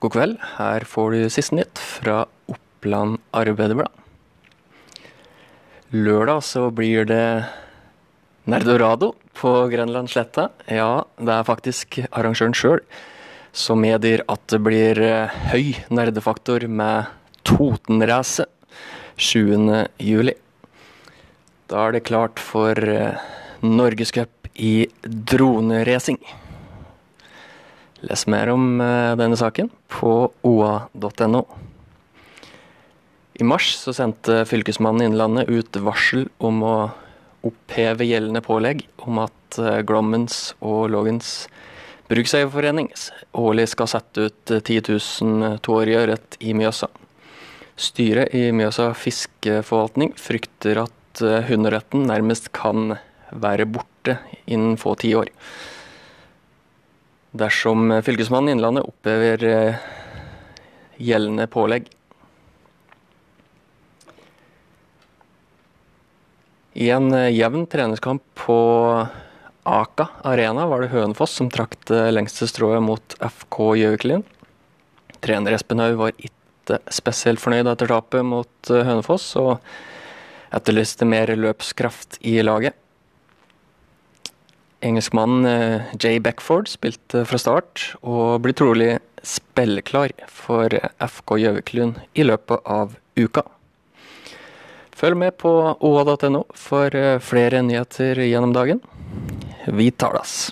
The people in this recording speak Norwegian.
God kveld. Her får du siste nytt fra Oppland Arbeiderblad. Lørdag så blir det Nerdorado på Grenlandsletta. Ja, det er faktisk arrangøren sjøl som medgir at det blir eh, høy nerdefaktor med Totenracet 7. juli. Da er det klart for eh, Norgescup i droneracing. Les mer om eh, denne saken på oa.no. I mars så sendte Fylkesmannen Innlandet ut varsel om å oppheve gjeldende pålegg om at eh, Glommens og Lågens brukseierforening årlig skal sette ut 10 000 toårige ørret i Mjøsa. Styret i Mjøsa fiskeforvaltning frykter at eh, hunderetten nærmest kan være borte innen få tiår. Dersom Fylkesmannen i Innlandet opphever eh, gjeldende pålegg. I en eh, jevn treningskamp på Aka Arena var det Hønefoss som trakk det lengste strået mot FK Gjøviklin. Trener Espen Haug var ikke spesielt fornøyd etter tapet mot eh, Hønefoss, og etterlyste mer løpskraft i laget. Engelskmannen eh, Jay Beckford spilte fra start, og blir trolig spilleklar for FK Gjøviklund i løpet av uka. Følg med på oa.no for eh, flere nyheter gjennom dagen. Vi tales.